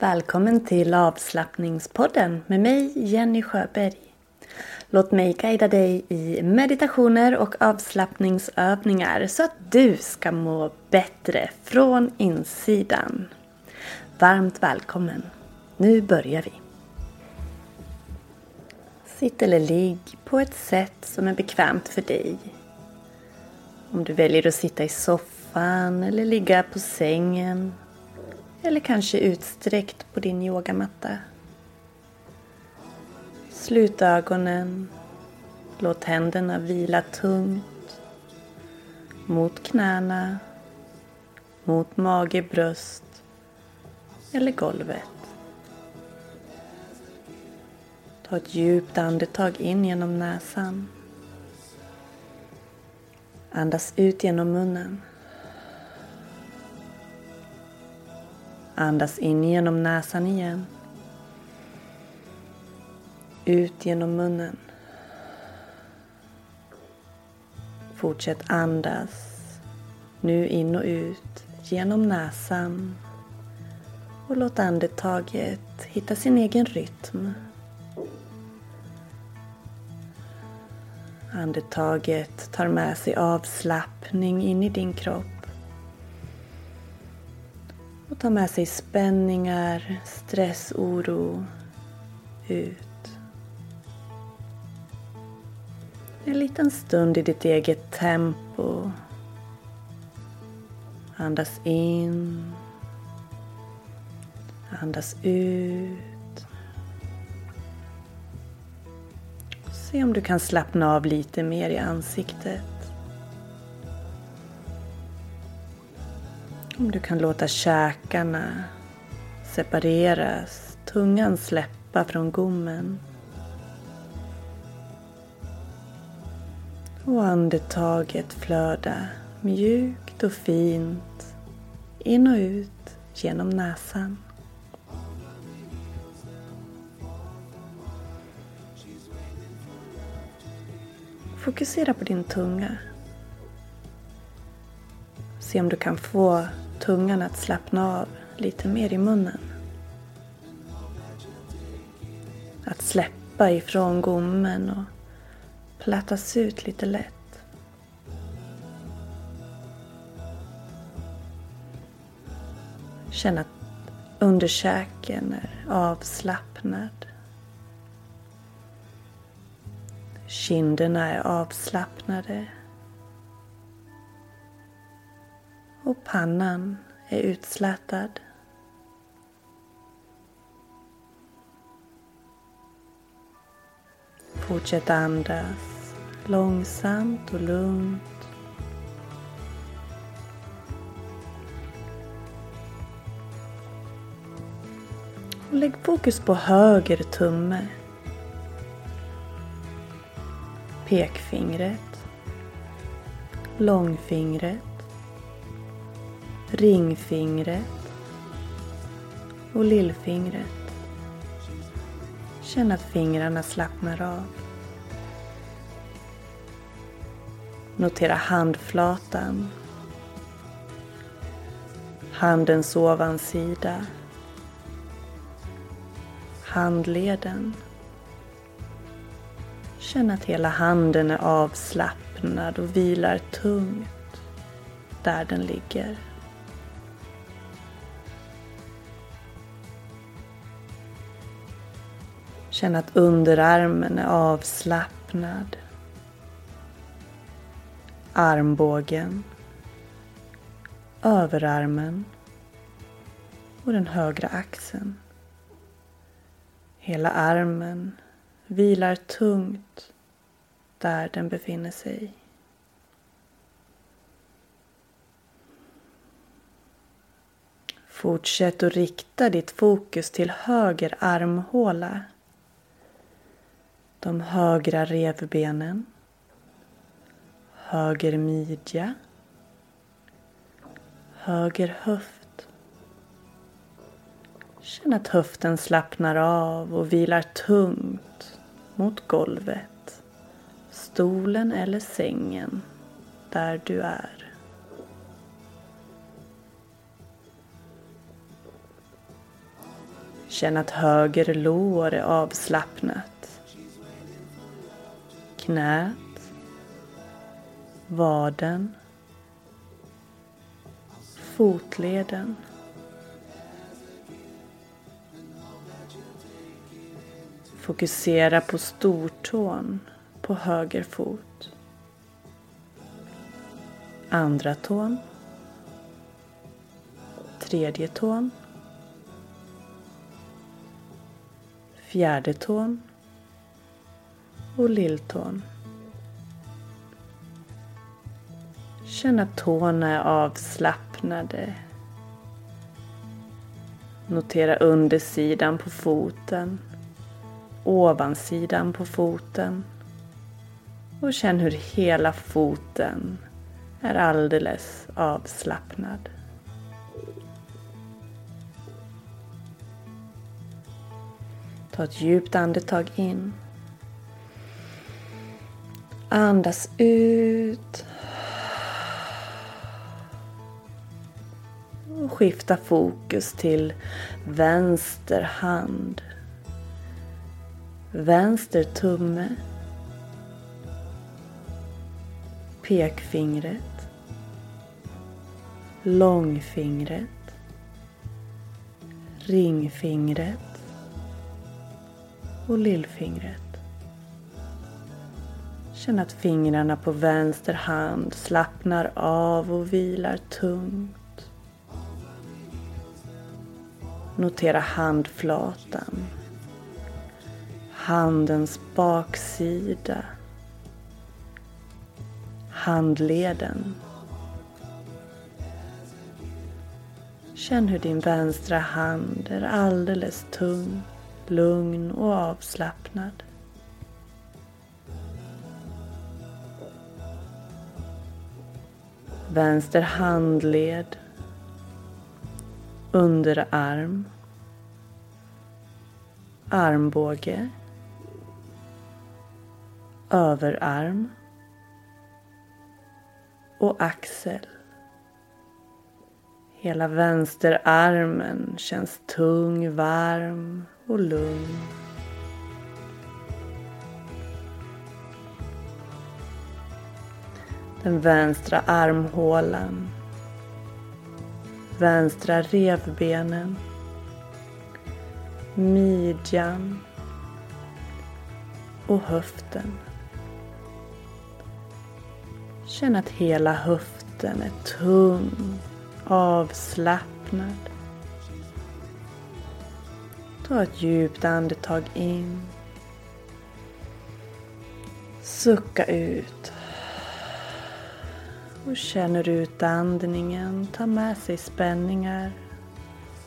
Välkommen till avslappningspodden med mig Jenny Sjöberg. Låt mig guida dig i meditationer och avslappningsövningar så att du ska må bättre från insidan. Varmt välkommen. Nu börjar vi. Sitt eller ligg på ett sätt som är bekvämt för dig. Om du väljer att sitta i soffan eller ligga på sängen eller kanske utsträckt på din yogamatta. Slut ögonen. Låt händerna vila tungt mot knäna, mot mage, bröst eller golvet. Ta ett djupt andetag in genom näsan. Andas ut genom munnen. Andas in genom näsan igen. Ut genom munnen. Fortsätt andas. Nu in och ut genom näsan. Och låt andetaget hitta sin egen rytm. Andetaget tar med sig avslappning in i din kropp. Ta med sig spänningar, stress, oro ut. En liten stund i ditt eget tempo. Andas in. Andas ut. Se om du kan slappna av lite mer i ansiktet. Om du kan låta käkarna separeras, tungan släppa från gommen. Och andetaget flöda mjukt och fint in och ut genom näsan. Fokusera på din tunga. Se om du kan få tungan att slappna av lite mer i munnen. Att släppa ifrån gommen och plattas ut lite lätt. Känn att underkäken är avslappnad. Kinderna är avslappnade. Och pannan är utslätad. Fortsätt andas långsamt och lugnt. Och lägg fokus på höger tumme. pekfingret, långfingret, ringfingret och lillfingret. Känn att fingrarna slappnar av. Notera handflatan, handens ovansida, handleden. Känn att hela handen är avslappnad och vilar tungt där den ligger. Känn att underarmen är avslappnad. Armbågen, överarmen och den högra axeln. Hela armen vilar tungt där den befinner sig. Fortsätt att rikta ditt fokus till höger armhåla. De högra revbenen. Höger midja. Höger höft. Känn att höften slappnar av och vilar tungt mot golvet, stolen eller sängen där du är. Känn att höger lår är avslappnat. Knät, vaden, fotleden Fokusera på stortån på höger fot. Andra tån. Tredje tån. Fjärde tån. Och lilltån. Känn att tårna är avslappnade. Notera undersidan på foten ovansidan på foten och känn hur hela foten är alldeles avslappnad. Ta ett djupt andetag in. Andas ut. Och skifta fokus till vänster hand. Vänster tumme, pekfingret, långfingret, ringfingret. Och lillfingret. Känn att fingrarna på vänster hand slappnar av och vilar tungt. Notera handflatan handens baksida, handleden. Känn hur din vänstra hand är alldeles tung, lugn och avslappnad. Vänster handled, underarm, armbåge överarm och axel. Hela vänsterarmen känns tung, varm och lugn. Den vänstra armhålan. Vänstra revbenen. Midjan. Och höften. Känn att hela höften är tung, avslappnad. Ta ett djupt andetag in. Sucka ut och känner ut andningen, tar med sig spänningar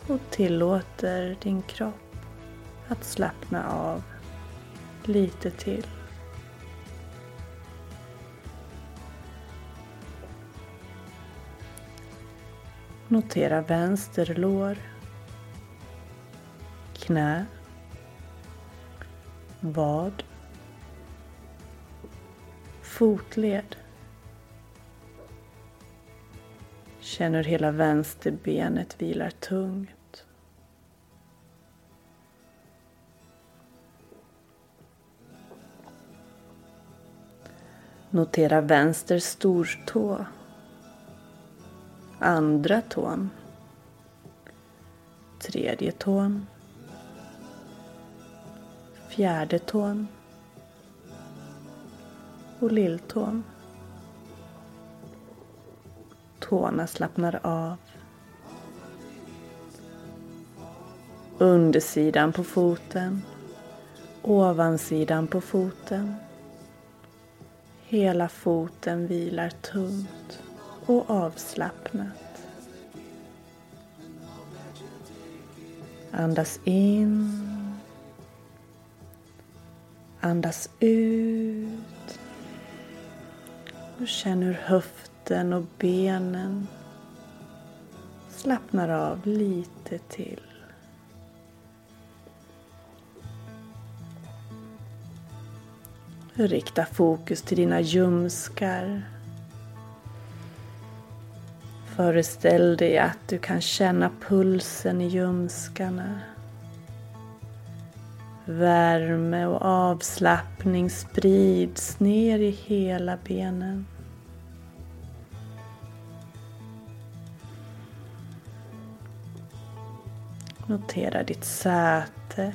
och tillåter din kropp att slappna av lite till. Notera vänster lår, knä, vad, fotled Känn hur hela vänsterbenet vilar tungt. Notera vänster stortå andra tån, tredje tån, fjärde tån och lilltån. Tårna slappnar av. Undersidan på foten, ovansidan på foten. Hela foten vilar tungt och avslappnat. Andas in. Andas ut. Och känn hur höften och benen slappnar av lite till. Rikta fokus till dina ljumskar Föreställ dig att du kan känna pulsen i ljumskarna. Värme och avslappning sprids ner i hela benen. Notera ditt säte,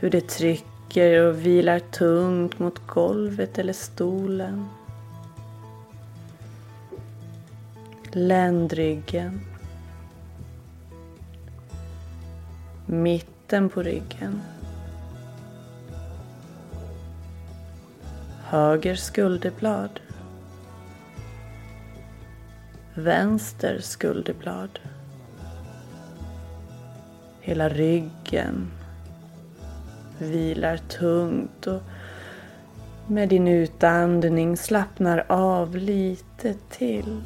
hur det trycker och vilar tungt mot golvet eller stolen. ländryggen, mitten på ryggen, höger skulderblad, vänster skulderblad, hela ryggen vilar tungt och med din utandning slappnar av lite till.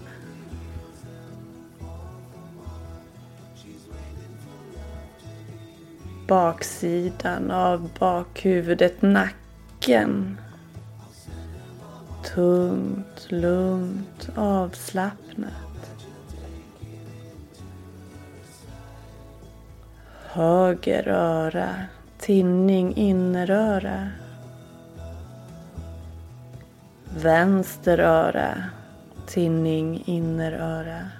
baksidan av bakhuvudet, nacken. Tungt, lugnt, avslappnat. Höger öra, tinning inneröra. Vänster öra, tinning inneröra.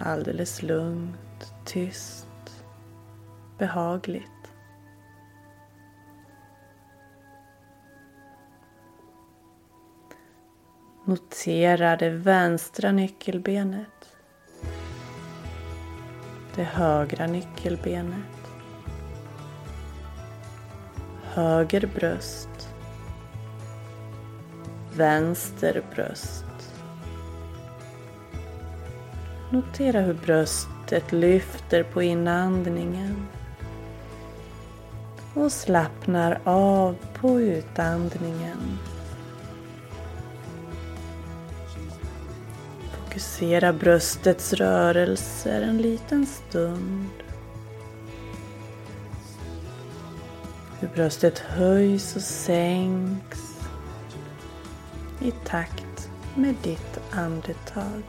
Alldeles lugnt tyst, behagligt. Notera det vänstra nyckelbenet. Det högra nyckelbenet. Höger bröst. Vänster bröst. Notera hur Bröstet lyfter på inandningen och slappnar av på utandningen. Fokusera bröstets rörelser en liten stund. Hur bröstet höjs och sänks i takt med ditt andetag.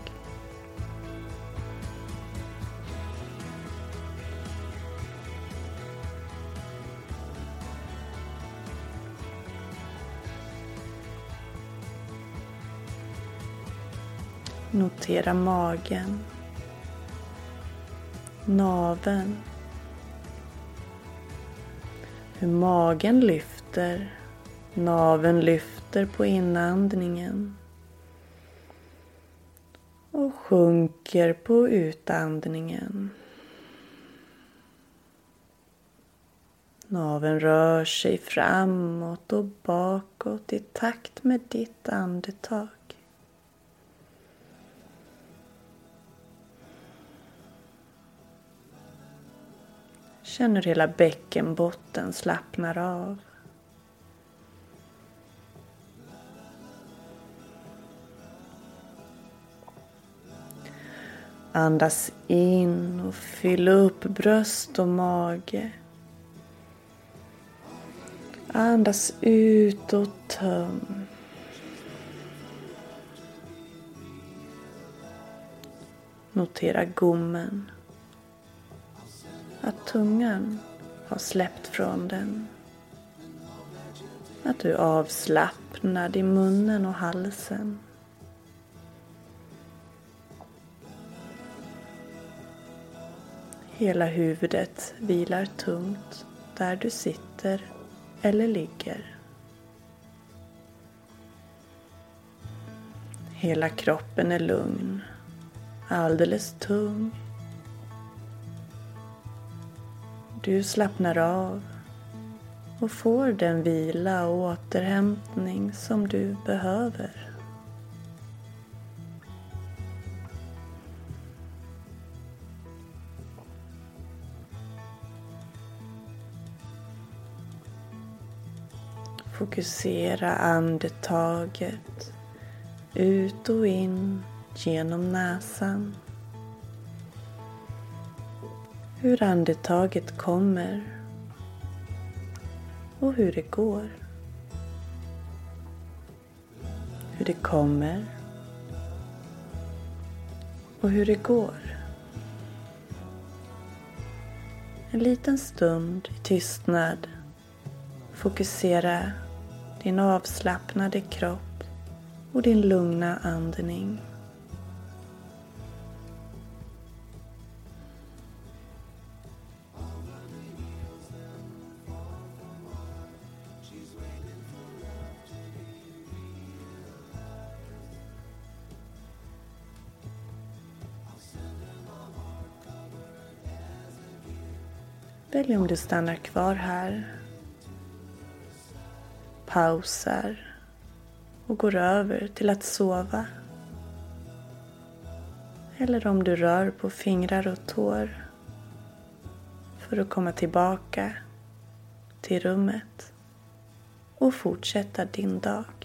Notera magen, naven, hur magen lyfter, naven lyfter på inandningen och sjunker på utandningen. Naven rör sig framåt och bakåt i takt med ditt andetag. Känn hur hela bäckenbotten slappnar av. Andas in och fyll upp bröst och mage. Andas ut och töm. Notera gommen. Att tungan har släppt från den. Att du är avslappnad i munnen och halsen. Hela huvudet vilar tungt där du sitter eller ligger. Hela kroppen är lugn, alldeles tung. Du slappnar av och får den vila och återhämtning som du behöver. Fokusera andetaget ut och in genom näsan. Hur andetaget kommer och hur det går. Hur det kommer och hur det går. En liten stund i tystnad. Fokusera din avslappnade kropp och din lugna andning. Välj om du stannar kvar här pausar och går över till att sova. Eller om du rör på fingrar och tår för att komma tillbaka till rummet och fortsätta din dag.